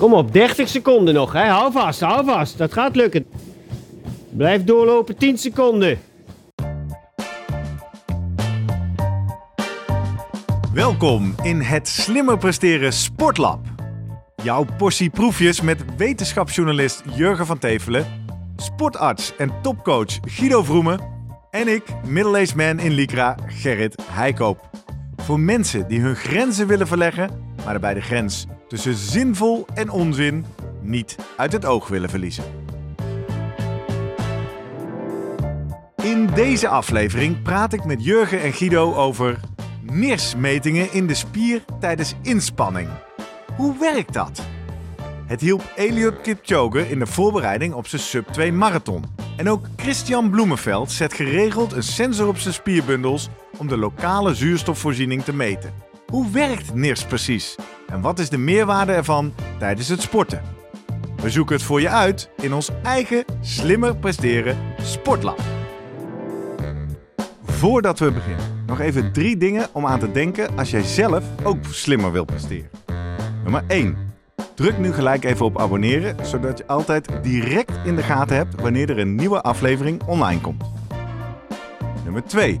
Kom op, 30 seconden nog. Hè? Hou vast, hou vast. Dat gaat lukken. Blijf doorlopen, 10 seconden. Welkom in het Slimmer Presteren Sportlab. Jouw portie proefjes met wetenschapsjournalist Jurgen van Tevelen, sportarts en topcoach Guido Vroemen en ik, middle-aged man in Lycra, Gerrit Heikoop. Voor mensen die hun grenzen willen verleggen, maar daarbij de grens tussen zinvol en onzin niet uit het oog willen verliezen. In deze aflevering praat ik met Jurgen en Guido over NIRS-metingen in de spier tijdens inspanning. Hoe werkt dat? Het hielp Eliud Kipchoge in de voorbereiding op zijn sub 2 marathon. En ook Christian Bloemenveld zet geregeld een sensor op zijn spierbundels om de lokale zuurstofvoorziening te meten. Hoe werkt NIRS precies? En wat is de meerwaarde ervan tijdens het sporten? We zoeken het voor je uit in ons eigen slimmer presteren sportlab. Voordat we beginnen, nog even drie dingen om aan te denken als jij zelf ook slimmer wilt presteren. Nummer 1. Druk nu gelijk even op abonneren, zodat je altijd direct in de gaten hebt wanneer er een nieuwe aflevering online komt. Nummer 2.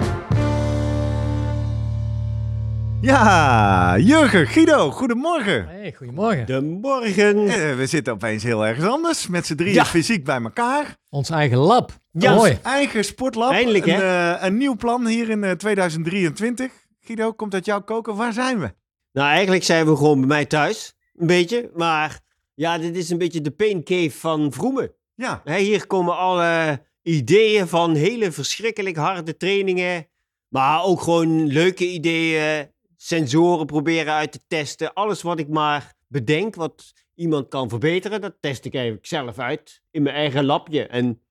Ja, Jurgen, Guido, goedemorgen. Hey, goedemorgen. De morgen. Eh, we zitten opeens heel ergens anders, met z'n drieën Ja. fysiek bij elkaar. Ons eigen lab. Ja, Mooi. Eigen sportlab. Eindelijk, een, hè? eh, een nieuw plan hier in eh, 2023. Guido, komt uit jouw koken. Waar zijn we? Nou, eigenlijk zijn we gewoon bij mij thuis. Een beetje. Maar ja, dit is een beetje de pain cave van Vroemen. Ja, Hè, hier komen alle ideeën van hele verschrikkelijk harde trainingen. Maar ook gewoon leuke ideeën. Sensoren proberen uit te testen. Alles wat ik maar bedenk, wat iemand kan verbeteren, dat test ik eigenlijk zelf uit in mijn eigen labje. En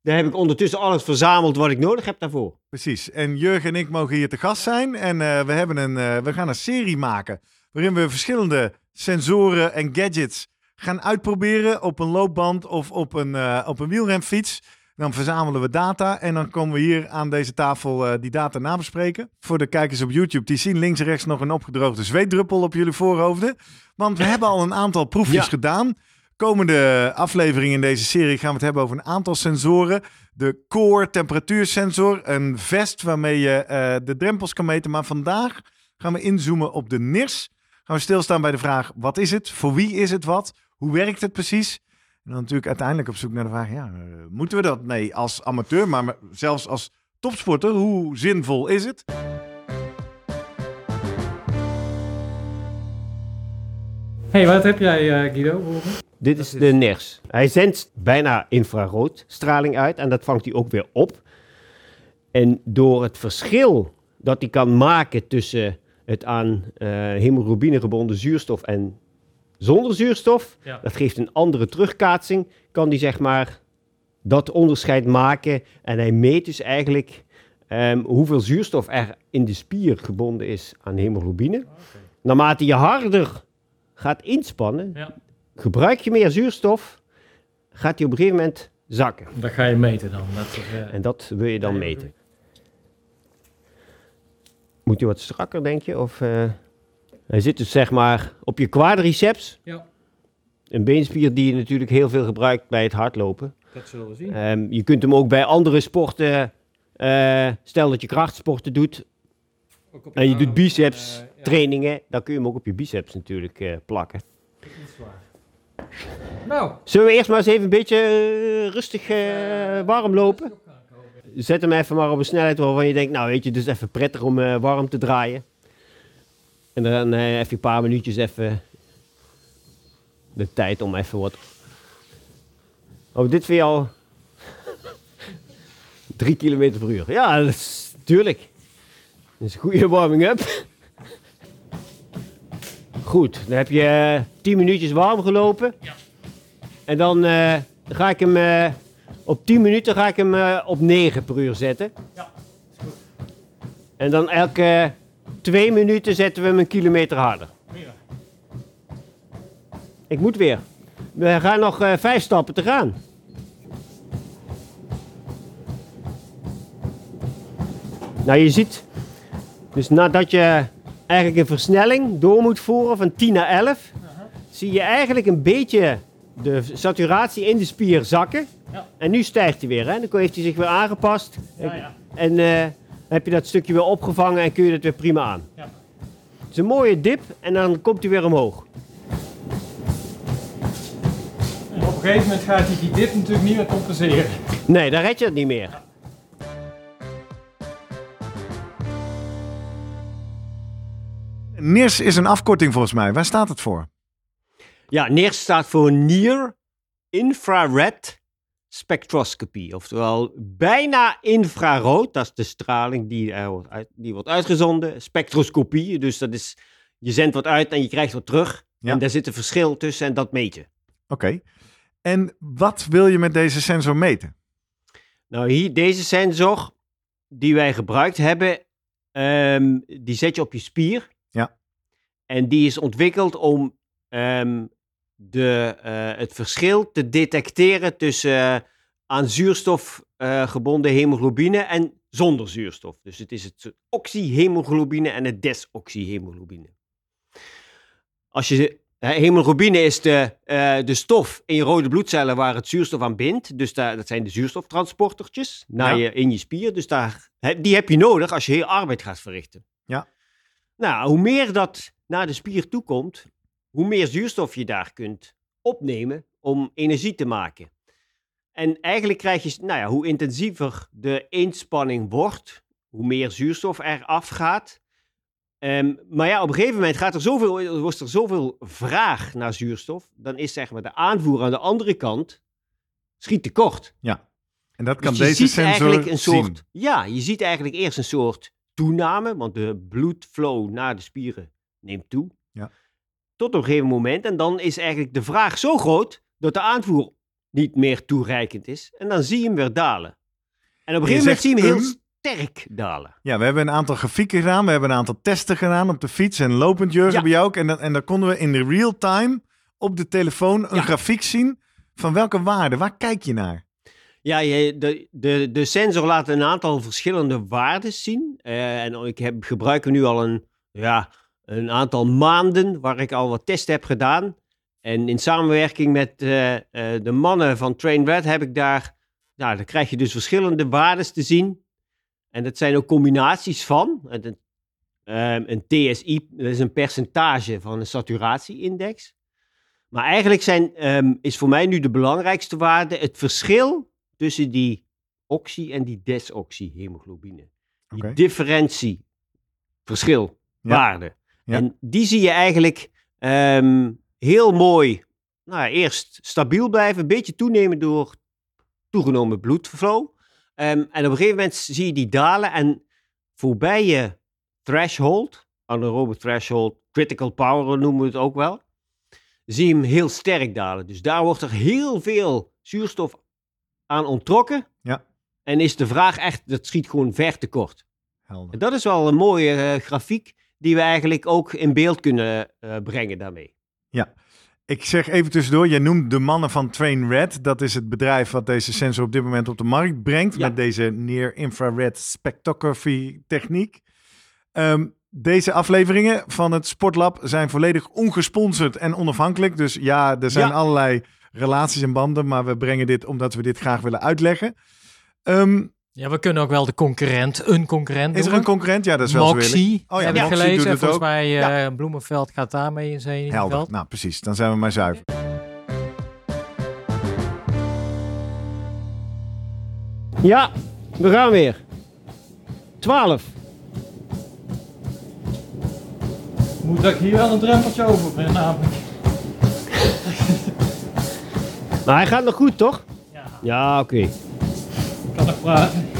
daar heb ik ondertussen alles verzameld wat ik nodig heb daarvoor. precies. En Jurgen en ik mogen hier te gast zijn. En eh, we, hebben een, eh, we gaan een serie maken waarin we verschillende sensoren en gadgets gaan uitproberen op een loopband of op een, eh, op een wielrenfiets. Dan verzamelen we data en dan komen we hier aan deze tafel eh, die data nabespreken. Voor de kijkers op YouTube, die zien links en rechts nog een opgedroogde zweetdruppel op jullie voorhoofden. Want we hebben al een aantal proefjes Ja. gedaan. Komende aflevering in deze serie gaan we het hebben over een aantal sensoren. De core temperatuursensor, een vest waarmee je eh, de drempels kan meten. Maar vandaag gaan we inzoomen op de NIRS. Gaan we stilstaan bij de vraag, wat is het? Voor wie is het wat? Hoe werkt het precies? En dan natuurlijk uiteindelijk op zoek naar de vraag, ja, eh, moeten we dat? Nee, als amateur, maar zelfs als topsporter, hoe zinvol is het? hey, wat heb jij, eh, Guido? Dit is de NERS. Hij zendt bijna infraroodstraling uit en dat vangt hij ook weer op. En door het verschil dat hij kan maken tussen het aan eh hemoglobine gebonden zuurstof en zonder zuurstof, Ja. dat geeft een andere terugkaatsing, kan hij zeg maar dat onderscheid maken. En hij meet dus eigenlijk ehm, hoeveel zuurstof er in de spier gebonden is aan hemoglobine. Naarmate je harder gaat inspannen, Ja. gebruik je meer zuurstof, gaat hij op een gegeven moment zakken. Dat ga je meten dan. Dat, eh, En dat wil je dan meten. Moet hij wat strakker, denk je? Of, eh, hij zit dus zeg maar op je quadriceps. Ja. Een beenspier die je natuurlijk heel veel gebruikt bij het hardlopen. dat zullen we zien. Ehm, je kunt hem ook bij andere sporten, eh, stel dat je krachtsporten doet Ook op en je doet biceps eh, ja, trainingen, dan kun je hem ook op je biceps natuurlijk eh, plakken. niet zwaar. Nou. Zullen we eerst maar eens even een beetje rustig warm lopen? Zet hem even maar op een snelheid waarvan je denkt, nou weet je, het is even prettig om warm te draaien. En dan eh, even een paar minuutjes even de tijd om even wat... Oh, dit vind je al... Drie kilometer per uur. Ja, dat is, tuurlijk. Dat is een goede warming-up. Goed, dan heb je eh, 10 minuutjes warm gelopen. En dan eh, ga ik hem Op 10 minuten ga ik hem op 9 per uur zetten. Ja, is goed. En dan elke 2 minuten zetten we hem een kilometer harder. Ik moet weer. We gaan nog eh, vijf stappen te gaan. Nou, je ziet, dus nadat je eigenlijk een versnelling door moet voeren van 10 naar 11, zie je eigenlijk een beetje de saturatie in de spier zakken. Ja. En nu stijgt hij weer. Hè? Dan heeft hij zich weer aangepast. Ja, ja. En eh, heb je dat stukje weer opgevangen en kun je het weer prima aan. Ja. Het is een mooie dip en dan komt hij weer omhoog. En op een gegeven moment gaat hij die dip natuurlijk niet meer compenseren. Nee, dan red je het niet meer. NIRS is een afkorting volgens mij. Waar staat het voor? Ja, NIRS staat voor Near Infrared Spectroscopy. Oftewel bijna infrarood. Dat is de straling die, er wordt, uit, die wordt uitgezonden. Spectroscopie, dus dat is... Je zendt wat uit en je krijgt wat terug. Ja. En daar zit een verschil tussen en dat meet je. Oké. En wat wil je met deze sensor meten? Nou, hier, deze sensor die wij gebruikt hebben, ehm, die zet je op je spier. Ja. En die is ontwikkeld om ehm, de, eh, het verschil te detecteren tussen eh, aan zuurstof eh, gebonden hemoglobine en zonder zuurstof. Dus het is het oxyhemoglobine en het desoxyhemoglobine. Als je Hemoglobine is de, de stof in je rode bloedcellen waar het zuurstof aan bindt. Dus daar, dat zijn de zuurstoftransportertjes naar Ja. je, in je spier. Dus daar, die heb je nodig als je heel arbeid gaat verrichten. Ja. Nou, hoe meer dat naar de spier toe komt, hoe meer zuurstof je daar kunt opnemen om energie te maken. En eigenlijk krijg je, nou ja, hoe intensiever de inspanning wordt, hoe meer zuurstof er afgaat. Ehm, maar ja, op een gegeven moment gaat er zoveel, wordt er zoveel vraag naar zuurstof. Dan is zeg maar de aanvoer aan de andere kant schiet tekort. En dat Dus kan je deze ziet sensor eigenlijk een soort. zien. Ja, je ziet eigenlijk eerst een soort toename, want de bloedflow naar de spieren neemt toe. Tot op een gegeven moment. En dan is eigenlijk de vraag zo groot dat de aanvoer niet meer toereikend is. En dan zie je hem weer dalen. En op een gegeven moment zie je hem heel sterk dalen. Ja, we hebben een aantal grafieken gedaan. We hebben een aantal testen gedaan op de fiets en lopend Jurgen Ja. bij jou ook. En dan, en dan konden we in de real time op de telefoon een Ja. grafiek zien van welke waarde. Waar kijk je naar? Ja, je, de, de, de sensor laat een aantal verschillende waarden zien. Eh, en ik heb, gebruik nu al een, ja, een aantal maanden waar ik al wat testen heb gedaan. En in samenwerking met eh, eh, de mannen van Train Red heb ik daar, nou, dan krijg je dus verschillende waarden te zien. En dat zijn ook combinaties van. Ehm, een TSI, dat is een percentage van een saturatieindex. Maar eigenlijk zijn, ehm, is voor mij nu de belangrijkste waarde het verschil tussen die oxy- en die desoxyhemoglobine. Die differentie, verschil, Ja. Ja. En die zie je eigenlijk ehm, heel mooi, nou ja, eerst stabiel blijven, een beetje toenemen door toegenomen bloedflow. Ehm, en op een gegeven moment zie je die dalen en voorbij je threshold, anaerobe threshold, critical power noemen we het ook wel, zie je hem heel sterk dalen. Dus daar wordt er heel veel zuurstof aan onttrokken. Ja. En is de vraag echt, dat schiet gewoon ver tekort. Helder. En dat is wel een mooie eh, grafiek die we eigenlijk ook in beeld kunnen eh, brengen daarmee. Ik zeg even tussendoor, jij noemt de mannen van Train Red. Dat is het bedrijf wat deze sensor op dit moment op de markt brengt. Ja. Met deze Near Infrared Spectrography techniek. Ehm, deze afleveringen van het Sportlab zijn volledig ongesponsord en onafhankelijk. Dus ja, er zijn Ja. allerlei relaties en banden. Maar we brengen dit omdat we dit graag willen uitleggen. Ehm, Ja, we kunnen ook wel de concurrent, een concurrent is er een concurrent? Ja, dat is wel zo willen. Moxie, Oh ja, heb ik Moxie gelezen. doet En het volgens ook. mij eh, Bloemenveld gaat daarmee in zijn Helder. veld. Nou, precies. Dan zijn we maar zuiver. Ja, we gaan weer. 12. Moet ik hier wel een drempeltje over ben, namelijk. Maar hij gaat nog goed, toch? Ja, Ja, oké.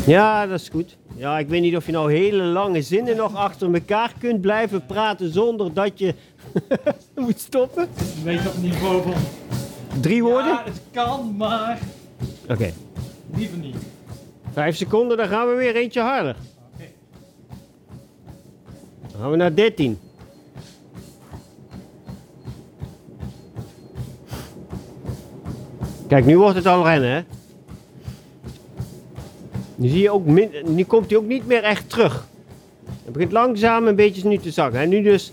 Ja, dat is goed. Ja, ik weet niet of je nou hele lange zinnen nog achter elkaar kunt blijven praten zonder dat je moet stoppen. Beetje op niveau van... Drie woorden? Ja, het kan, maar... Oké. Liever niet. Vijf seconden, dan gaan we weer eentje harder. Oké. Dan gaan we naar 13. Kijk, nu wordt het al rennen, hè? Nu, zie je ook min, nu komt hij ook niet meer echt terug. Het begint langzaam een beetje nu te zakken. En nu dus,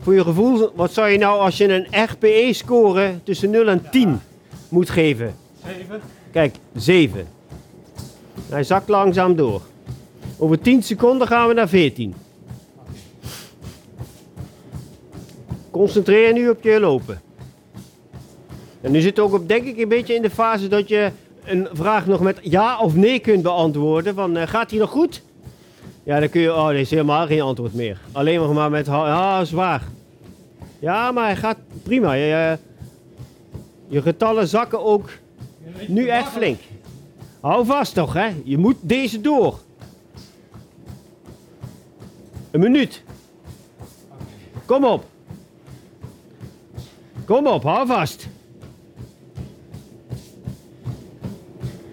voor je gevoel, wat zou je nou als je een RPE-score tussen 0 en 10 moet geven? Zeven. Kijk, 7. Hij zakt langzaam door. Over 10 seconden gaan we naar 14. Concentreer nu op je lopen. En nu zit ook op, denk ik, een beetje in de fase dat je een vraag nog met ja of nee kunt beantwoorden. Van, eh, gaat hij nog goed? Ja, dan kun je, oh, nee, is helemaal geen antwoord meer. Alleen nog maar met, ja, zwaar. Ja, maar hij gaat prima. Je, je getallen zakken ook nu echt flink. Hou vast toch, hè? Je moet deze door. Een minuut. Kom op. Kom op, hou vast.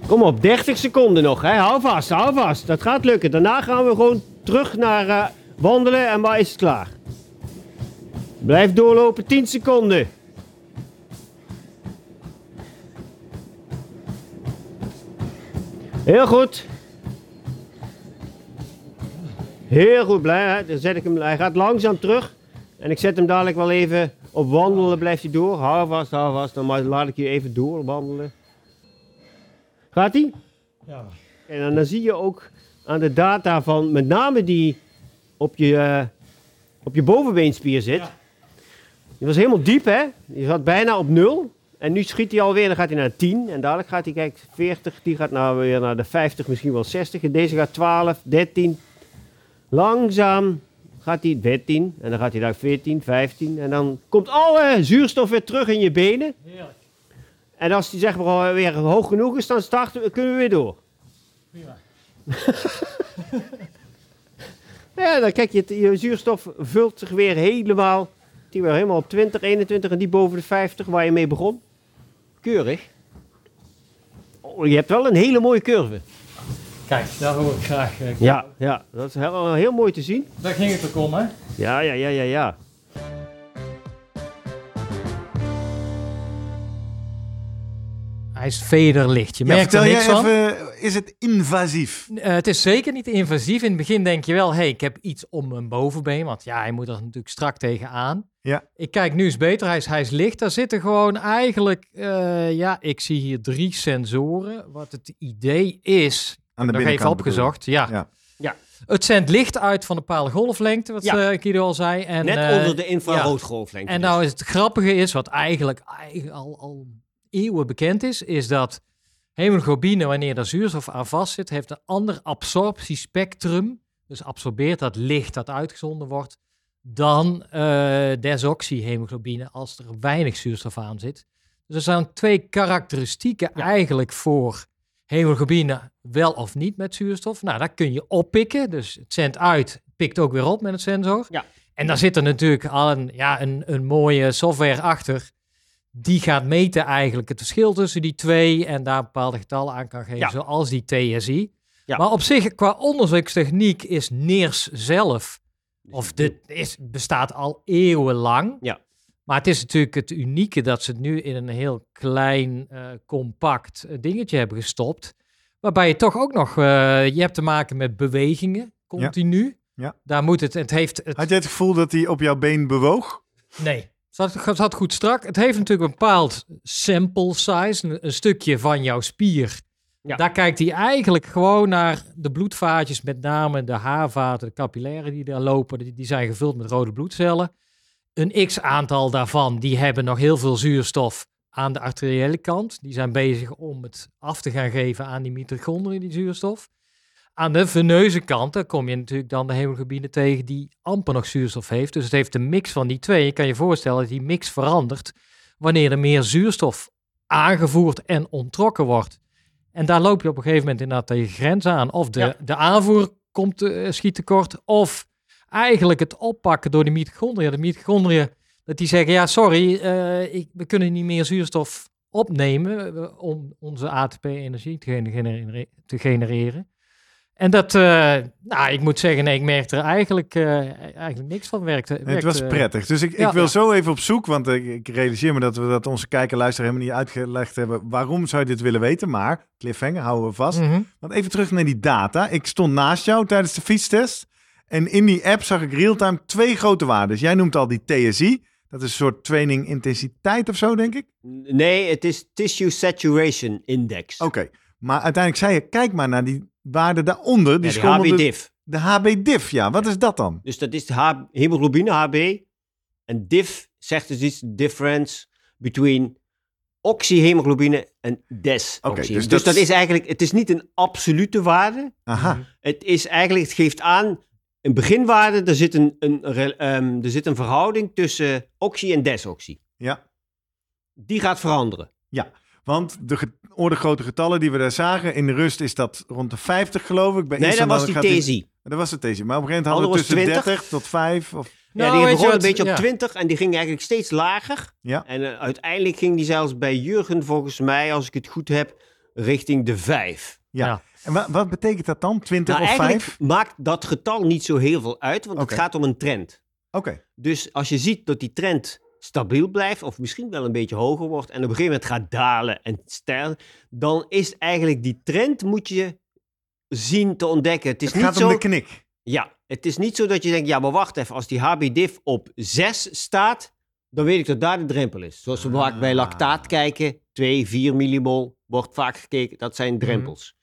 Kom op, 30 seconden nog, hè? Hou vast, hou vast. Dat gaat lukken. Daarna gaan we gewoon terug naar eh, wandelen en maar is het klaar. Blijf doorlopen, 10 seconden. Heel goed. Heel goed, blij. Hè? Dan zet ik hem, hij gaat langzaam terug. En ik zet hem dadelijk wel even op wandelen, blijft hij door. Hou vast, hou vast. Dan laat ik je even doorwandelen. Gaat hij? Ja. En dan, dan zie je ook aan de data van met name die op je, eh, op je bovenbeenspier zit. Ja. Die was helemaal diep, hè? Die zat bijna op nul. En nu schiet hij alweer, dan gaat hij naar 10. En dadelijk gaat hij, kijk, 40. Die gaat nou weer naar de 50, misschien wel 60. En deze gaat 12, 13. Langzaam gaat hij 13. En dan gaat hij naar 14, 15. En dan komt alle zuurstof weer terug in je benen. Heerlijk. En als die zeg maar weer hoog genoeg is, dan starten we, kunnen we weer door. Prima. Ja, dan kijk je, je zuurstof vult zich weer helemaal. Die weer helemaal op 20, 21 en die boven de 50 waar je mee begon. Keurig. Oh, je hebt wel een hele mooie curve. Kijk, daar hoor ik graag. eh, Ja, ja dat is heel, heel mooi te zien. Daar ging het ook om, hè? Ja, ja, ja, ja, ja. Hij is vederlicht. Je Ja, merkt er niks van. even, is het invasief? Eh, het is zeker niet invasief. In het begin denk je wel, hey, ik heb iets om mijn bovenbeen. Want ja, hij moet er natuurlijk strak tegenaan. Ja. Ik kijk nu is beter. Hij is, hij is licht. Daar zitten gewoon eigenlijk, eh, ja, ik zie hier drie sensoren. Wat het idee is, Aan de nog even bedoel opgezocht. Ja. Ja. Ja. Het zendt licht uit van een bepaalde golflengte, wat Ja. eh, Guido al zei. En, Net onder de infraroodgolflengte. En nou is het grappige is, wat eigenlijk, eigenlijk al, al eeuwen bekend is, is dat hemoglobine, wanneer er zuurstof aan vast zit, heeft een ander absorptiespectrum. Dus absorbeert dat licht dat uitgezonden wordt, dan eh desoxyhemoglobine als er weinig zuurstof aan zit. Dus er zijn twee karakteristieken Ja. eigenlijk voor hemoglobine, wel of niet met zuurstof. Nou, dat kun je oppikken. Dus het zendt uit, pikt ook weer op met het sensor. Ja. En daar zit er natuurlijk al een, ja, een, een mooie software achter. Die gaat meten eigenlijk het verschil tussen die twee en daar bepaalde getallen aan kan geven, Ja. zoals die TSI. Ja. Maar op zich, qua onderzoekstechniek, is NIRS zelf, of dit is, bestaat al eeuwenlang. Ja. Maar het is natuurlijk het unieke dat ze het nu in een heel klein, eh, compact eh, dingetje hebben gestopt. Waarbij je toch ook nog, eh, je hebt te maken met bewegingen, continu. Ja. Daar moet het, het heeft het Had jij het gevoel dat hij op jouw been bewoog? Nee. Zat, zat goed strak. Het heeft natuurlijk een bepaald sample size, een, een stukje van jouw spier. Ja. Daar kijkt hij eigenlijk gewoon naar de bloedvaatjes, met name de haarvaten, de capillaren die daar lopen. Die, die zijn gevuld met rode bloedcellen. Een x-aantal daarvan, die hebben nog heel veel zuurstof aan de arteriële kant. Die zijn bezig om het af te gaan geven aan die mitochondriën, die zuurstof. Aan de veneuze kant, daar kom je natuurlijk dan de hemoglobine tegen die amper nog zuurstof heeft. Dus het heeft een mix van die twee. Je kan je voorstellen dat die mix verandert wanneer er meer zuurstof aangevoerd en onttrokken wordt. En daar loop je op een gegeven moment inderdaad tegen grens aan. Of de, Ja. de aanvoer komt eh, schiet tekort, of eigenlijk het oppakken door de mitochondriën. De mitochondriën, dat die zeggen, ja sorry, eh, ik, we kunnen niet meer zuurstof opnemen eh, om onze ATP-energie te, genere- te genereren. En dat, eh, nou, ik moet zeggen, nee, ik merkte er eigenlijk, eh, eigenlijk niks van. Werkte, Nee, het was prettig. Dus ik, ja, ik wil ja. zo even op zoek, want ik, ik realiseer me dat we dat onze kijker luisteren helemaal niet uitgelegd hebben. Waarom zou je dit willen weten? Maar, cliffhanger, houden we vast. Mhm. Want even terug naar die data. Ik stond naast jou tijdens de fietstest. En in die app zag ik real-time twee grote waarden. Jij noemt al die TSI. Dat is een soort training intensiteit of zo, denk ik. Nee, het is Tissue Saturation Index. Oké. Maar uiteindelijk zei je, kijk maar naar die waarde daaronder. Die, Ja, schommelde- HB-diff. De HB-diff, ja. Wat is dat dan? Dus dat is de H- hemoglobine, HB. En diff zegt dus iets, difference between oxyhemoglobine en des. Oké, oxy. dus dus, dat is- eigenlijk, het is niet een absolute waarde. Aha. Het is eigenlijk, het geeft aan, een beginwaarde, er zit een, een, ehm, er zit een verhouding tussen oxy en desoxy. Ja. Die gaat veranderen. Want de orde grote getallen die we daar zagen, in de rust is dat rond de 50 geloof ik. Bij Nee, dat was die TSI. Dat was het deze. Maar op een gegeven moment hadden we tussen 20. 30 tot 5. Of... Nou, ja, die je begon een beetje op Ja. 20 en die ging eigenlijk steeds lager. Ja. En eh, uiteindelijk ging die zelfs bij Jurgen, volgens mij, als ik het goed heb, richting de 5. Ja. Ja. En wa- wat betekent dat dan? 20 Nou, of eigenlijk 5? maakt dat getal niet zo heel veel uit, want het gaat om een trend. Oké. Dus als je ziet dat die trend stabiel blijft, of misschien wel een beetje hoger wordt, en op een gegeven moment gaat dalen en stijgen, dan is eigenlijk die trend, moet je zien te ontdekken. Het is Het niet gaat zo... om de knik. Ja, het is niet zo dat je denkt, ja, maar wacht even, als die HB-diff op 6 staat, dan weet ik dat daar de drempel is. Zoals we vaak bij Ah. lactaat kijken, 2, 4 millimol, wordt vaak gekeken, dat zijn drempels.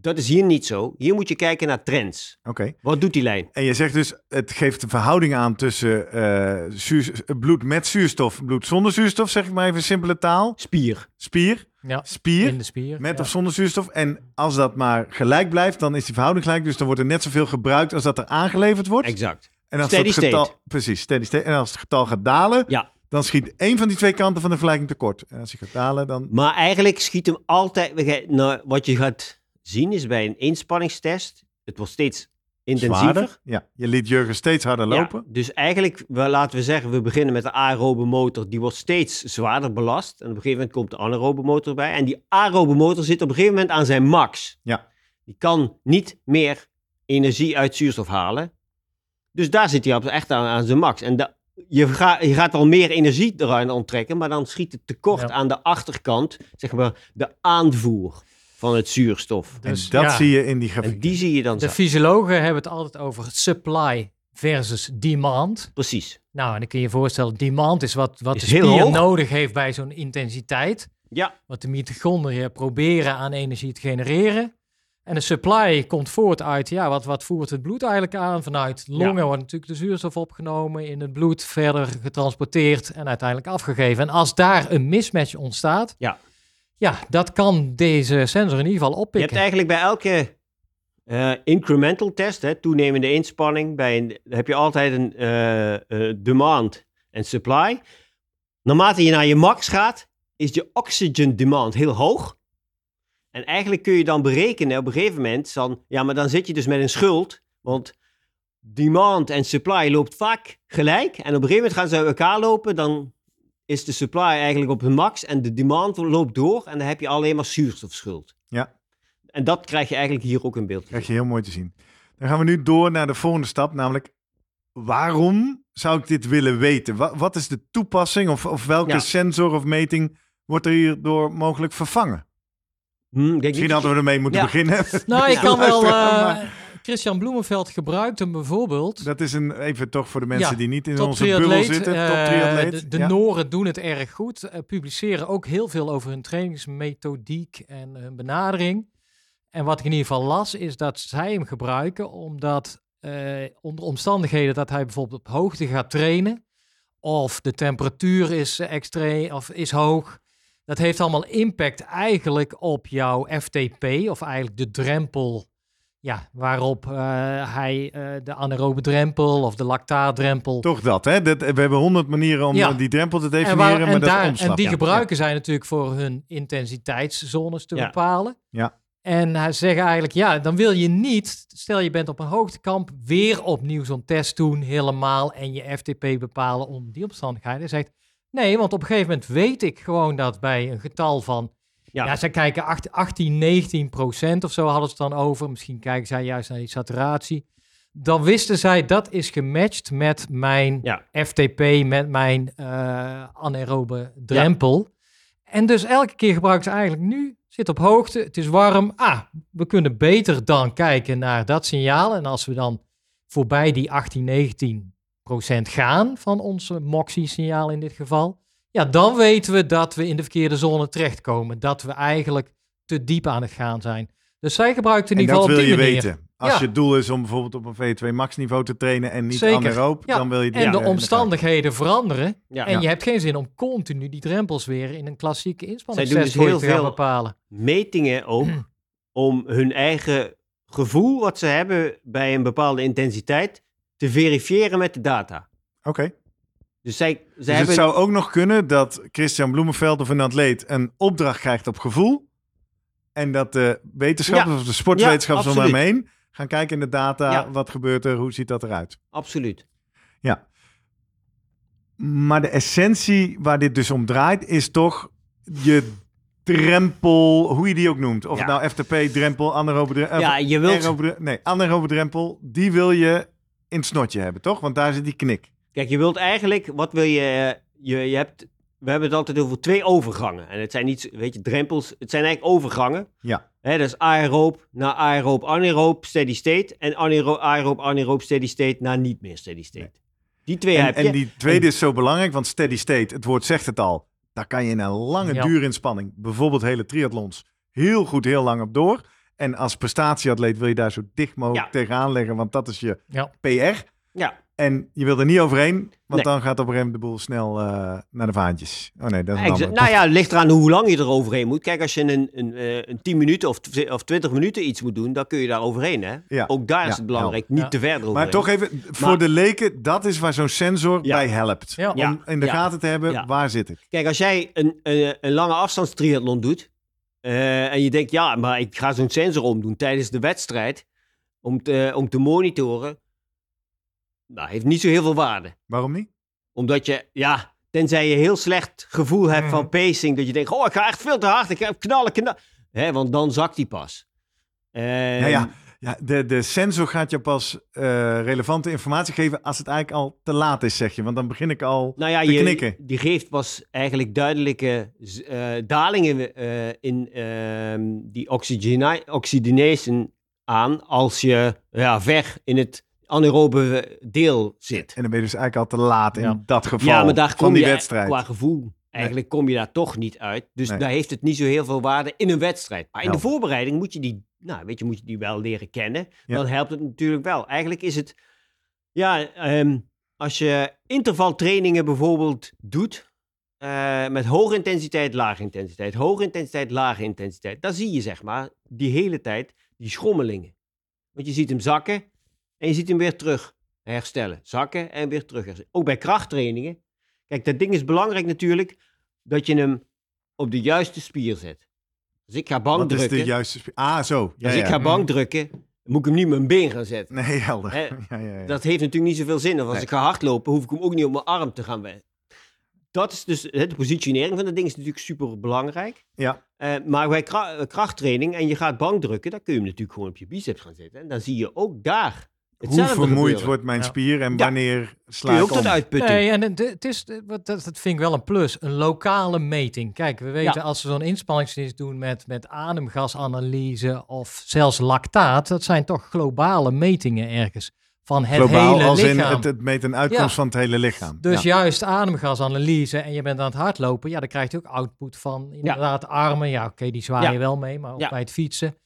Dat is hier niet zo. Hier moet je kijken naar trends. Oké. Wat doet die lijn? En je zegt dus, het geeft een verhouding aan tussen eh, zuur- bloed met zuurstof, bloed zonder zuurstof, zeg ik maar even in simpele taal. Spier. Spier, Ja, spier, in de spier. met ja. of zonder zuurstof. En als dat maar gelijk blijft, dan is die verhouding gelijk. Dus dan wordt er net zoveel gebruikt als dat er aangeleverd wordt. Exact. En als Steady dat getal, state. Precies, steady state. En als het getal gaat dalen, Ja. dan schiet één van die twee kanten van de vergelijking tekort. En als hij gaat dalen, dan... Maar eigenlijk schiet hem altijd... Nou, wat je gaat zien is bij een inspanningstest, het wordt steeds intensiever. Zwaarder. Ja, je liet Jurgen steeds harder Ja, lopen. dus eigenlijk, laten we zeggen, we beginnen met de aerobe motor. Die wordt steeds zwaarder belast. En op een gegeven moment komt de anaerobe motor bij. En die aerobe motor zit op een gegeven moment aan zijn max. Ja. Die kan niet meer energie uit zuurstof halen. Dus daar zit hij op, echt aan, aan zijn max. En da- je, ga, je gaat wel meer energie eruit onttrekken, maar dan schiet het tekort Ja. aan de achterkant, zeg maar, de aanvoer van het zuurstof. En Dus, dat ja. zie je in die grafiek. En die zie je dan De zo. fysiologen hebben het altijd over supply versus demand. Precies. Nou, en dan kun je je voorstellen, demand is wat, wat Is de heel spier hoog. nodig heeft bij zo'n intensiteit. Ja, Wat de mitochondriën proberen aan energie te genereren. En de supply komt voort uit, ja, wat, wat voert het bloed eigenlijk aan? Vanuit longen wordt natuurlijk de zuurstof opgenomen, in het bloed verder getransporteerd en uiteindelijk afgegeven. En als daar een mismatch ontstaat, Ja. Ja dat kan deze sensor in ieder geval Je oppikken. hebt eigenlijk bij elke eh, incremental test, hè, toenemende inspanning, bij een, heb je altijd een eh, eh, demand en supply. Naarmate je naar je max gaat, is je oxygen demand heel hoog. En eigenlijk kun je dan berekenen op een gegeven moment, dan, ja, maar dan zit je dus met een schuld, want demand en supply loopt vaak gelijk. En op een gegeven moment gaan ze uit elkaar lopen, dan is de supply eigenlijk op de max en de demand loopt door en dan heb je alleen maar zuurstofschuld. Ja. En dat krijg je eigenlijk hier ook in beeld. krijg je heel mooi te zien. Dan gaan we nu door naar de volgende stap, namelijk waarom zou ik dit willen weten? Wat, wat is de toepassing of, of welke Ja. sensor of meting wordt er hierdoor mogelijk vervangen? Hm, denk Misschien hadden we ermee moeten Ja. beginnen. Nou, ik kan wel. Eh, Christian Bloemenveld gebruikt hem bijvoorbeeld. Dat is een, even toch voor de mensen Ja, die niet in onze bubbel zitten. eh, top triatleet. de de ja. Noren doen het erg goed. eh, publiceren ook heel veel over hun trainingsmethodiek en hun benadering. En wat ik in ieder geval las, is dat zij hem gebruiken omdat eh, onder omstandigheden dat hij bijvoorbeeld op hoogte gaat trainen. Of de temperatuur is eh, extreem of is hoog. Dat heeft allemaal impact eigenlijk op jouw FTP, of eigenlijk de drempel ja, waarop eh, hij eh, de anaerobe drempel of de lactaatdrempel. Toch dat, hè? Dat, we hebben honderd manieren om Ja. eh, die drempel te en, definiëren, waar- maar en, dat daar- en die Ja. gebruiken zij natuurlijk voor hun intensiteitszones te Ja. bepalen. Ja. En hij zegt eigenlijk, ja, dan wil je niet, stel je bent op een hoogtekamp, weer opnieuw zo'n test doen helemaal en je FTP bepalen onder die omstandigheden. Hij zegt, Nee, want op een gegeven moment weet ik gewoon dat bij een getal van... Ja. Ja, zij kijken acht- 18, 19 procent of zo hadden ze dan over. Misschien kijken zij juist naar die saturatie. Dan wisten zij dat is gematcht met mijn Ja. FTP, met mijn eh anaerobe drempel. En dus elke keer gebruiken ze eigenlijk nu, zit op hoogte, het is warm. Ah, we kunnen beter dan kijken naar dat signaal. En als we dan voorbij die 18, 19 procent gaan van onze MOXIE-signaal in dit geval, ja, dan weten we dat we in de verkeerde zone terechtkomen. Dat we eigenlijk te diep aan het gaan zijn. Dus zij gebruiken in En ieder dat geval wil op je manier. weten. Als Ja. je het doel is om bijvoorbeeld op een V2 max niveau te trainen en niet Zeker. anaeroop, Ja. dan wil je die En de omstandigheden veranderen. Ja. En Ja. je hebt geen zin om continu die drempels weer in een klassieke Zij inspanningstest doen dus heel te gaan veel- bepalen. metingen ook om hun eigen gevoel wat ze hebben bij een bepaalde intensiteit te verifiëren met de data. Oké. Dus zij, ze Dus hebben het zou ook nog kunnen dat Christian Bloemenveld of een atleet een opdracht krijgt op gevoel. En dat de wetenschappers Ja. of de sportwetenschappers Ja, om hem heen gaan kijken in de data. Ja. Wat gebeurt er? Hoe ziet dat eruit? absoluut. Maar de essentie waar dit dus om draait, is toch je drempel, hoe je die ook noemt. Of het Ja. nou FTP, drempel, anaerobe drempel. Ja, je wilt, aerobe, nee, anaerobe drempel, die wil je in het snotje hebben, toch? Want daar zit die knik. Kijk, je wilt eigenlijk, wat wil je, eh, je, je hebt, we hebben het altijd over twee overgangen. En het zijn niet, weet je, drempels, het zijn eigenlijk overgangen. Ja. Hè, dat is aeroop naar aeroop, anaeroop, steady state. En anaeroop, aeroop, anaeroop, steady state naar niet meer steady state. Die twee En, heb je. en die tweede is zo belangrijk, want steady state, het woord zegt het al. Daar kan je in een lange Ja. duurinspanning, bijvoorbeeld hele triathlons, heel goed heel lang op door. En als prestatieatleet wil je daar zo dicht mogelijk Ja. tegenaan leggen, want dat is je Ja. PR. Ja, En je wil er niet overheen, want Nee. dan gaat op een gegeven moment de boel snel eh, naar de vaantjes. Oh nee, dat is een Exa- ander. nou ja, het ligt eraan hoe lang je er overheen moet. Kijk, als je een, een, eh, een 10 minuten of, of 20 minuten iets moet doen, dan kun je daar overheen. Hè? Ja. Ook daar is het belangrijk, niet Ja. te ver. Maar toch even, voor Maar- de leken, dat is waar zo'n sensor Ja. bij helpt. Om in de Ja. gaten te hebben, Ja. waar zit ik? Kijk, als jij een, een, een lange afstandstriathlon doet eh, en je denkt, ja, maar ik ga zo'n sensor omdoen tijdens de wedstrijd om te, om te monitoren, nou, heeft niet zo heel veel waarde. Waarom niet? Omdat je, ja, tenzij je heel slecht gevoel hebt van pacing, dat je denkt, oh, ik ga echt veel te hard, ik ga knallen, knallen. Hè, want dan zakt die pas. Ja, ja. Ja, de, de sensor gaat je pas eh, relevante informatie geven als het eigenlijk al te laat is, zeg je. Want dan begin ik al Nou ja, te je, knikken. die geeft pas eigenlijk duidelijke eh, dalingen eh, in ehm, die oxygena- oxygenation aan als je ja, ver in het anaerobe deel zit. En dan ben je dus eigenlijk al te laat in dat geval Ja, maar daar van kom die je wedstrijd. qua gevoel. Eigenlijk kom je daar toch niet uit. Dus Nee. daar heeft het niet zo heel veel waarde in een wedstrijd. Maar in de voorbereiding moet je die, nou, weet je, moet je die wel leren kennen. Ja. Dan helpt het natuurlijk wel. Eigenlijk is het, ja, ehm, als je intervaltrainingen bijvoorbeeld doet, eh, met hoge intensiteit, lage intensiteit, hoge intensiteit, lage intensiteit, dan zie je zeg maar die hele tijd die schommelingen. Want je ziet hem zakken en je ziet hem weer terug herstellen. Zakken en weer terug herstellen. Ook bij krachttrainingen. Kijk, dat ding is belangrijk natuurlijk dat je hem op de juiste spier zet. Als ik ga bank Wat is drukken, de juiste... sp- Ah, zo. Ja, als ik ga bank drukken, moet ik hem niet op mijn been gaan zetten. Nee, helder. Ja, ja, ja. Dat heeft natuurlijk niet zoveel zin. Of als Nee. ik ga hardlopen, hoef ik hem ook niet op mijn arm te gaan werken. Dat is dus, hè, de positionering van dat ding is natuurlijk super belangrijk. Ja. maar bij eh, krachttraining en je gaat bankdrukken, dan kun je hem natuurlijk gewoon op je biceps gaan zetten. En dan zie je ook daar Hoe vermoeid gebeuren. wordt mijn Ja. spier en Ja. wanneer sla Kun je ik ook tot om? uitputting. Nee, en het, het is, wat- dat, dat vind ik wel een plus. Een lokale meting. Kijk, we weten Ja. als we zo'n inspanningsdienst doen met, met ademgasanalyse of zelfs lactaat, dat zijn toch globale metingen ergens van het Globaal, hele als in lichaam. het, het meet een uitkomst Ja. van het hele lichaam. Dus ja. juist ademgasanalyse en je bent aan het hardlopen, ja, dan krijg je ook output van inderdaad armen. Ja, oké, die zwaaien Ja. wel mee, maar ook Ja. bij het fietsen.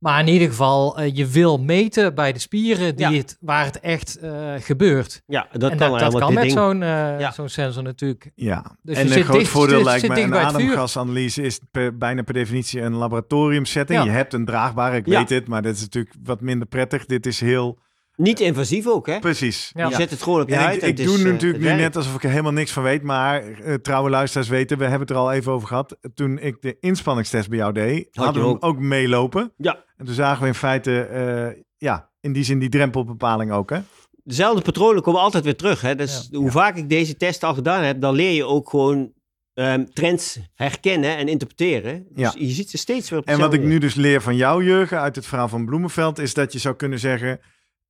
Maar in ieder geval, eh, je wil meten bij de spieren die Ja. het, waar het echt eh, gebeurt. Ja, dat en kan, dat, dat met zo'n eh, Ja. zo'n sensor natuurlijk. Ja, Dus en je een zit groot dicht- voordeel zit- lijkt zit me, dicht een ademgasanalyse is per, bijna per definitie een laboratoriumsetting. Ja. Je hebt een draagbare, ik Ja. weet het, maar dat is natuurlijk wat minder prettig. Dit is heel, Niet invasief ook, hè? precies. Ja. Je zet het gewoon op je En huid. ik, en ik het doe is, eh, natuurlijk nu net alsof ik er helemaal niks van weet, maar eh, trouwe luisteraars weten, we hebben het er al even over gehad. Toen ik de inspanningstest bij jou deed, hadden we hem ook. ook meelopen. Ja. En toen zagen we in feite, eh, ja, in die zin die drempelbepaling ook, hè? dezelfde patronen komen altijd weer terug. Hè? Dus hoe Ja. vaak ik deze test al gedaan heb, dan leer je ook gewoon ehm, trends herkennen en interpreteren. Dus Ja. je ziet ze steeds weer op En wat ik nu dus leer van jou, Jurgen, uit het verhaal van Bloemenveld, is dat je zou kunnen zeggen: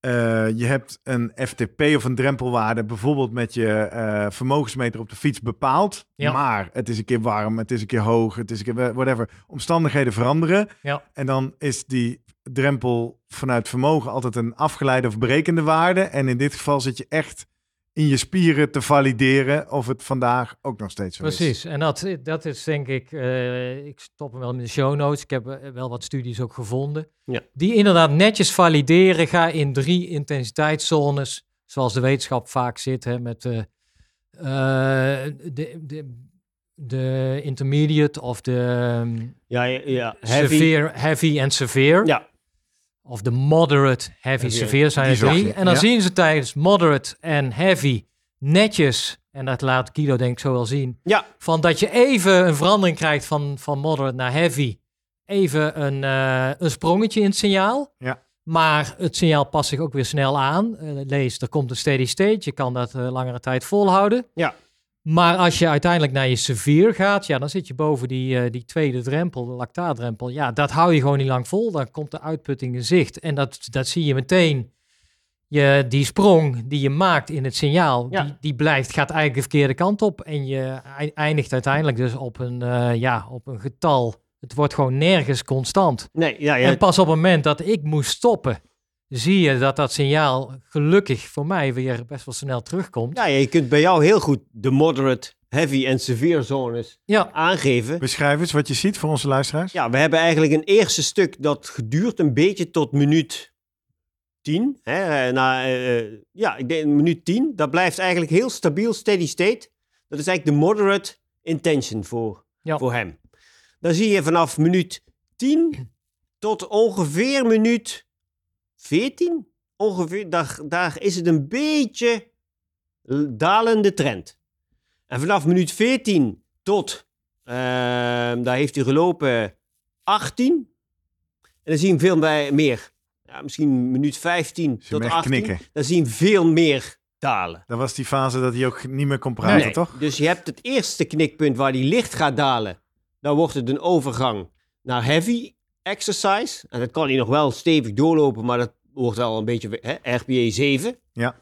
eh, je hebt een FTP of een drempelwaarde, bijvoorbeeld met je eh, vermogensmeter op de fiets bepaald. Ja. Maar het is een keer warm, het is een keer hoog, het is een keer whatever. Omstandigheden veranderen. Ja. En dan is die drempel vanuit vermogen altijd een afgeleide of berekende waarde. En in dit geval zit je echt in je spieren te valideren of het vandaag ook nog steeds zo is. Precies, en dat, dat is denk ik, eh, ik stop hem wel in de show notes, ik heb eh, wel wat studies ook gevonden, Ja. die inderdaad netjes valideren, ga in drie intensiteitszones, zoals de wetenschap vaak zit, hè, met eh, eh, de, de, de intermediate of de ehm, Ja, ja, ja. Heavy. severe, heavy en severe. Ja, Of de moderate, heavy, Heavy, severe zijn er drie. En dan ja. zien ze tijdens moderate en heavy netjes, en dat laat Guido denk ik zo wel zien, ja. van dat je even een verandering krijgt van, van moderate naar heavy. Even een, eh, een sprongetje in het signaal. Ja. Maar het signaal past zich ook weer snel aan. Eh, lees, er komt een steady state. Je kan dat eh, langere tijd volhouden. Ja. Maar als je uiteindelijk naar je severe gaat, ja, dan zit je boven die, eh, die tweede drempel, de lactaatdrempel. Ja, dat hou je gewoon niet lang vol. Dan komt de uitputting in zicht. En dat, dat zie je meteen. Je, die sprong die je maakt in het signaal, Ja. die, die blijft, gaat eigenlijk de verkeerde kant op. En je ei- eindigt uiteindelijk dus op een, eh, ja, op een getal. Het wordt gewoon nergens constant. Nee, ja, ja. En pas op het moment dat ik moest stoppen, zie je dat dat signaal gelukkig voor mij weer best wel snel terugkomt. ja, je kunt bij jou heel goed de moderate, heavy en severe zones Ja, aangeven. Beschrijf eens wat je ziet voor onze luisteraars. Ja, we hebben eigenlijk een eerste stuk dat geduurt een beetje tot minuut 10. Hè, eh, na, eh, eh, ja, ik denk minuut 10. Dat blijft eigenlijk heel stabiel, steady state. Dat is eigenlijk de moderate intention voor, Ja. voor hem. Dan zie je vanaf minuut 10 tot ongeveer minuut 14. Ongeveer, daar, daar is het een beetje dalende trend. En vanaf minuut 14 tot, ehm, daar heeft hij gelopen 18. En dan zien we veel meer. Ja, misschien minuut 15 Zie tot hem echt 18. knikken. Dan zien we veel meer dalen. Dat was die fase dat hij ook niet meer kon praten, Nee, toch? Dus je hebt het eerste knikpunt waar die licht gaat dalen. Dan wordt het een overgang naar heavy exercise. En dat kan hij nog wel stevig doorlopen, maar dat wordt wel een beetje hè, RPE 7. Ja.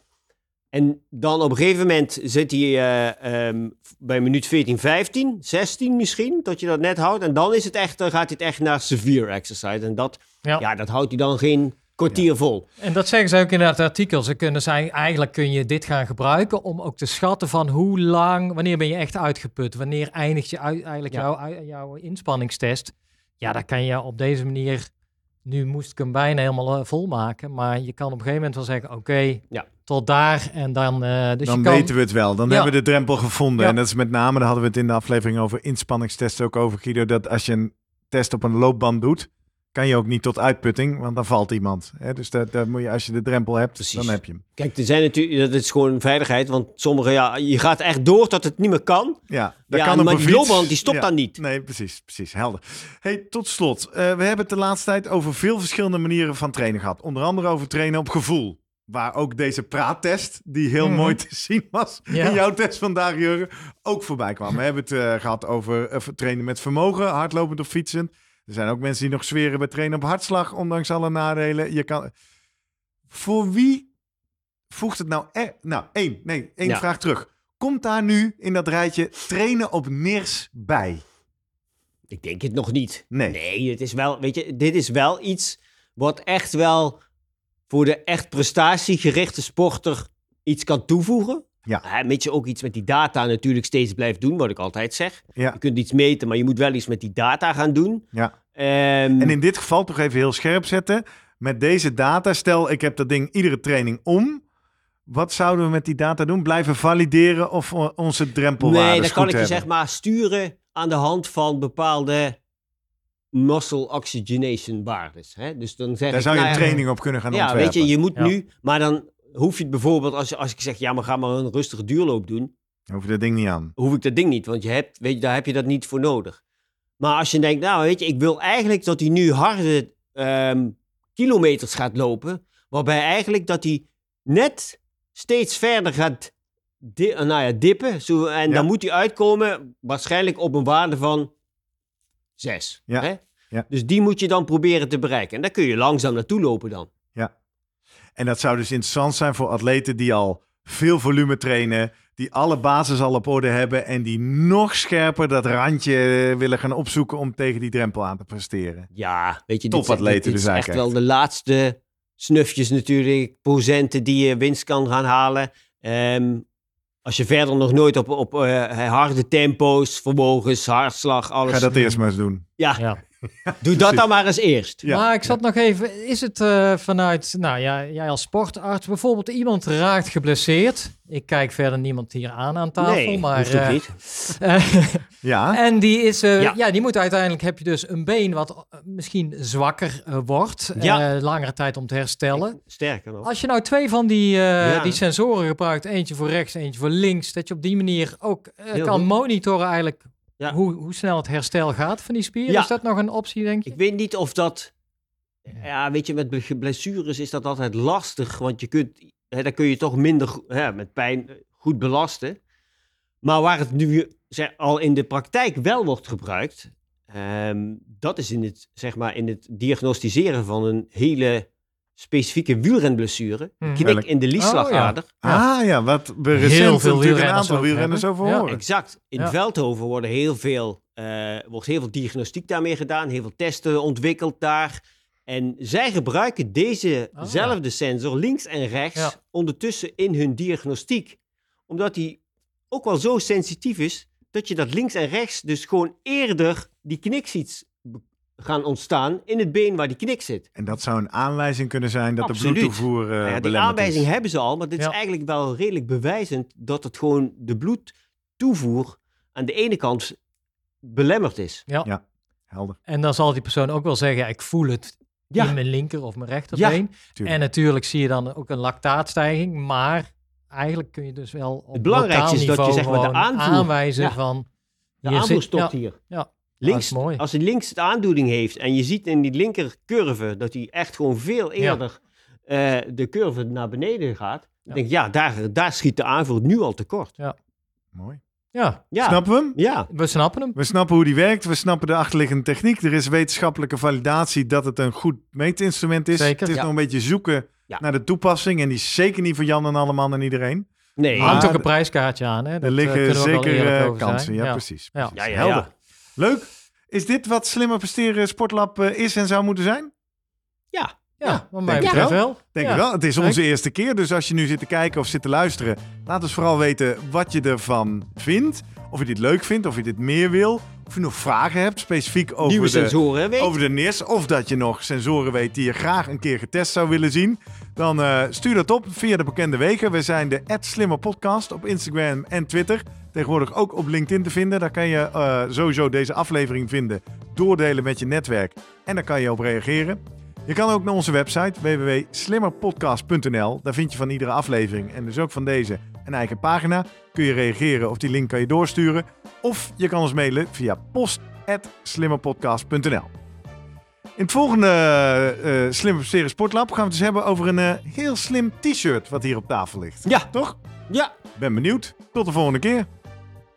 En dan op een gegeven moment zit hij eh, ehm, bij minuut 14, 15, 16 misschien, tot je dat net houdt. En dan, is het echt, dan gaat het echt naar severe exercise. En dat, Ja. ja. dat houdt hij dan geen kwartier vol. en dat zeggen ze ook in het artikel. Ze kunnen zijn, eigenlijk kun je dit gaan gebruiken om ook te schatten van hoe lang, wanneer ben je echt uitgeput? Wanneer eindigt je uit, eigenlijk Ja. jouw, jouw inspanningstest? Ja, dat kan je op deze manier, nu moest ik hem bijna helemaal eh, vol maken, maar je kan op een gegeven moment wel zeggen, oké, Ja. tot daar en dan... eh dus dan je kan, weten we het wel. Dan Ja. hebben we de drempel gevonden. Ja. En dat is met name, daar hadden we het in de aflevering over inspanningstesten ook over, Guido. Dat als je een test op een loopband doet, kan je ook niet tot uitputting, want dan valt iemand. Hè? Dus dat, dat moet je, als je de drempel hebt, Precies. dan heb je hem. Kijk, er zijn natuurlijk, dat is gewoon veiligheid, want sommige, ja, je gaat echt door tot het niet meer kan. Ja, dat ja, kan maar een die loopband die stopt Ja. dan niet. Nee, precies, precies, helder. Hey, tot slot, eh, we hebben het de laatste tijd over veel verschillende manieren van trainen gehad. Onder andere over trainen op gevoel. Waar ook deze praattest, die heel Mhm. mooi te zien was Ja. in jouw test vandaag, Jurgen, ook voorbij kwam. We hebben het eh, gehad over eh, trainen met vermogen, hardlopend of fietsen. Er zijn ook mensen die nog zweren bij trainen op hartslag, ondanks alle nadelen. Je kan... Voor wie voegt het nou... E nou, één, nee, één Ja. vraag terug. Komt daar nu in dat rijtje trainen op NIRS bij? Ik denk het nog niet. Nee. Nee, het is wel, weet je, dit is wel iets wat echt wel voor de echt prestatiegerichte sporter iets kan toevoegen. Ja. Mits je ook iets met die data natuurlijk steeds blijft doen, wat ik altijd zeg. Ja. Je kunt iets meten, maar je moet wel iets met die data gaan doen. Ja. Ehm, En in dit geval toch even heel scherp zetten. Met deze data, stel ik heb dat ding iedere training om. Wat zouden we met die data doen? Blijven valideren of onze drempelwaardes nee, dan kan ik je zeg maar sturen aan de hand van bepaalde muscle oxygenation waardes. Hè? Dus dan zeg Daar ik, zou je nou een ja, training op kunnen gaan Ja, ontwerpen. weet je, je moet Ja. nu, maar dan hoef je het bijvoorbeeld, als, als ik zeg, ja, maar ga maar een rustige duurloop doen, Dan hoef je dat ding niet aan. hoef ik dat ding niet, want je hebt, weet je, daar heb je dat niet voor nodig. Maar als je denkt, nou, weet je, ik wil eigenlijk dat hij nu harde ehm, kilometers gaat lopen, waarbij eigenlijk dat hij net steeds verder gaat di- nou ja, dippen. Zo, en Ja. dan moet hij uitkomen waarschijnlijk op een waarde van 6. Ja. Hè? Ja. Dus die moet je dan proberen te bereiken. En daar kun je langzaam naartoe lopen dan. En dat zou dus interessant zijn voor atleten die al veel volume trainen, die alle basis al op orde hebben en die nog scherper dat randje willen gaan opzoeken om tegen die drempel aan te presteren. Ja, weet je, dit, Topatleten dit dus is echt eigenlijk wel de laatste snufjes natuurlijk, procenten die je winst kan gaan halen. Ehm, als je verder nog nooit op, op eh, harde tempo's, vermogens, hartslag, alles... Ga dat eerst maar eens doen. Ja, Ja. Doe dat dan maar eens eerst. Ja. Maar ik zat nog even, is het eh, vanuit, nou ja, jij als sportarts, bijvoorbeeld iemand raakt geblesseerd. Ik kijk verder niemand hier aan aan tafel, nee, maar... eh, niet. Ja, en die is, eh, Ja. ja. die moet uiteindelijk, heb je dus een been wat misschien zwakker wordt, Ja. eh, langere tijd om te herstellen. Sterker nog. Als je nou twee van die, eh, Ja. die sensoren gebruikt, eentje voor rechts, eentje voor links, dat je op die manier ook kan goed. monitoren eigenlijk Ja. hoe, hoe snel het herstel gaat van die spier. Ja. Is dat nog een optie, denk je? Ik weet niet of dat... Ja, weet je, met ble- blessures is dat altijd lastig. Want je kunt, hè, dan kun je toch minder hè, met pijn eh, goed belasten. Maar waar het nu zeg, al in de praktijk wel wordt gebruikt... ehm, dat is in het, zeg maar, in het diagnosticeren van een hele specifieke wielrenblessure. Mhm. Knik Welk? in de liesslagader. ah ja, wat we recent Heel veel natuurlijk een wielrenners aantal wielrenners over Ja. horen. Exact. In Ja. Veldhoven worden heel veel, eh, wordt heel veel diagnostiek daarmee gedaan. Heel veel testen ontwikkeld daar. En zij gebruiken dezezelfde sensor links en rechts Ja. ondertussen in hun diagnostiek. Omdat die ook wel zo sensitief is dat je dat links en rechts dus gewoon eerder die knik ziet gaan ontstaan in het been waar die knik zit. En dat zou een aanwijzing kunnen zijn dat Absoluut. de bloedtoevoer eh Nou ja, die belemmerd aanwijzing is. hebben ze al, maar dit Ja. is eigenlijk wel redelijk bewijzend dat het gewoon de bloedtoevoer aan de ene kant belemmerd is. Helder, En dan zal die persoon ook wel zeggen, ja, ik voel het Ja. in mijn linker of mijn rechterbeen. En natuurlijk zie je dan ook een lactaatstijging, maar eigenlijk kun je dus wel op Het belangrijkste is dat je, niveau zeg maar, de aanvoer- aanwijzen Ja. van... De hier aanvoer zit- stopt ja, hier. Ja, Links, als hij links de aandoening heeft en je ziet in die linker curve dat hij echt gewoon veel Ja. eerder eh, de curve naar beneden gaat, Ja. dan denk ik, ja, daar, daar schiet de aanvoer nu al tekort. Mooi. Ja, Ja, Snappen we hem? ja. we snappen hem. We snappen hoe die werkt, we snappen de achterliggende techniek. Er is wetenschappelijke validatie dat het een goed meetinstrument is. Zeker, het is ja. nog een beetje zoeken Ja. naar de toepassing. En die is zeker niet voor Jan en allemaal en iedereen. Nee, Maar- Hangt ook een prijskaartje aan. Hè? Dat, er eh, liggen kunnen we wel zeker eh, kansen. Ja, precies. Ja. precies. ja, ja, Helder. Leuk. Is dit wat Slimmer Presteren Sportlab eh, is en zou moeten zijn? Ja, Ja, mij Denk wel. wel. Denk ja. ik wel. Het is onze eerste keer. Dus als je nu zit te kijken of zit te luisteren, laat ons vooral weten wat je ervan vindt. Of je dit leuk vindt, of je dit meer wil. Of je nog vragen hebt, specifiek over nieuwe de, sensoren, weet over de NIS. Of dat je nog sensoren weet die je graag een keer getest zou willen zien. Dan eh, stuur dat op via de bekende wegen. We zijn de Slimmer Podcast op Instagram en Twitter. Tegenwoordig ook op LinkedIn te vinden. Daar kan je eh, sowieso deze aflevering vinden. Doordelen met je netwerk. En daar kan je op reageren. Je kan ook naar onze website www.slimmerpodcast.nl. Daar vind je van iedere aflevering en dus ook van deze een eigen pagina. Kun je reageren of die link kan je doorsturen. Of je kan ons mailen via post.slimmerpodcast.nl. In het volgende Slimmer Presteren Sportlab gaan we het dus hebben over een eh, heel slim t-shirt wat hier op tafel ligt. Ja. Toch? Ja, Ben benieuwd. Tot de volgende keer.